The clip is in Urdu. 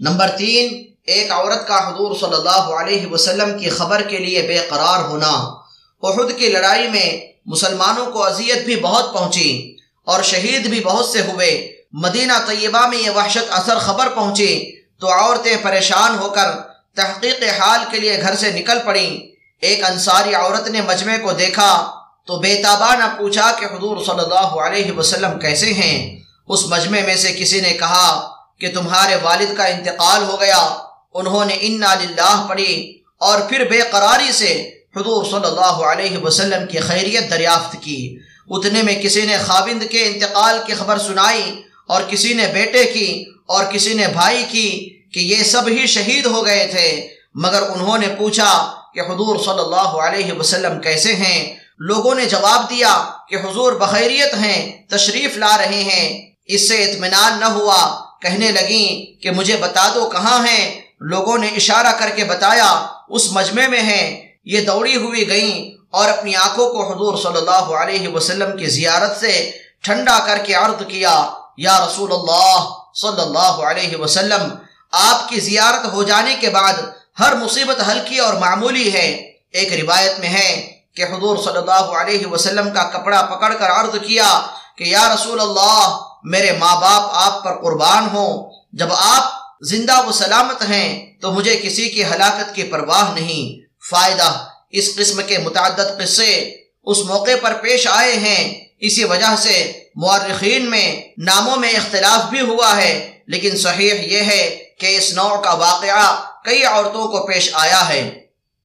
نمبر تین، ایک عورت کا حضور صلی اللہ علیہ وسلم کی خبر کے لیے بے قرار ہونا۔ احد کی لڑائی میں مسلمانوں کو اذیت بھی بہت پہنچی اور شہید بھی بہت سے ہوئے۔ مدینہ طیبہ میں یہ وحشت اثر خبر پہنچی تو عورتیں پریشان ہو کر تحقیق حال کے لیے گھر سے نکل پڑیں ایک انصاری عورت نے مجمع کو دیکھا تو بے تابانہ پوچھا کہ حضور صلی اللہ علیہ وسلم کیسے ہیں۔ اس مجمع میں سے کسی نے کہا کہ تمہارے والد کا انتقال ہو گیا۔ انہوں نے انا للہ پڑھی اور پھر بے قراری سے حضور صلی اللہ علیہ وسلم کی خیریت دریافت کی۔ اتنے میں کسی نے خاوند کے انتقال کی خبر سنائی اور کسی نے بیٹے کی اور کسی نے بھائی کی کہ یہ سب ہی شہید ہو گئے تھے۔ مگر انہوں نے پوچھا کہ حضور صلی اللہ علیہ وسلم کیسے ہیں؟ لوگوں نے جواب دیا کہ حضور بخیریت ہیں، تشریف لا رہے ہیں۔ اس سے اطمینان نہ ہوا۔ کہنے لگیں کہ مجھے بتا دو کہاں ہیں۔ لوگوں نے اشارہ کر کے بتایا، اس مجمع میں ہیں۔ یہ دوڑی ہوئی گئیں اور اپنی آنکھوں کو حضور صلی اللہ علیہ وسلم کی زیارت سے ٹھنڈا کر کے عرض کیا، یا رسول اللہ صلی اللہ علیہ وسلم، آپ کی زیارت ہو جانے کے بعد ہر مصیبت ہلکی اور معمولی ہے۔ ایک روایت میں ہے کہ حضور صلی اللہ علیہ وسلم کا کپڑا پکڑ کر عرض کیا کہ، یا رسول اللہ میرے ماں باپ آپ پر قربان ہوں، جب آپ زندہ و سلامت ہیں تو مجھے کسی کی ہلاکت کی پرواہ نہیں۔ فائدہ، اس قسم کے متعدد قصے اس موقع پر پیش آئے ہیں۔ اسی وجہ سے مورخین میں ناموں میں اختلاف بھی ہوا ہے، لیکن صحیح یہ ہے کہ اس نوع کا واقعہ کئی عورتوں کو پیش آیا ہے۔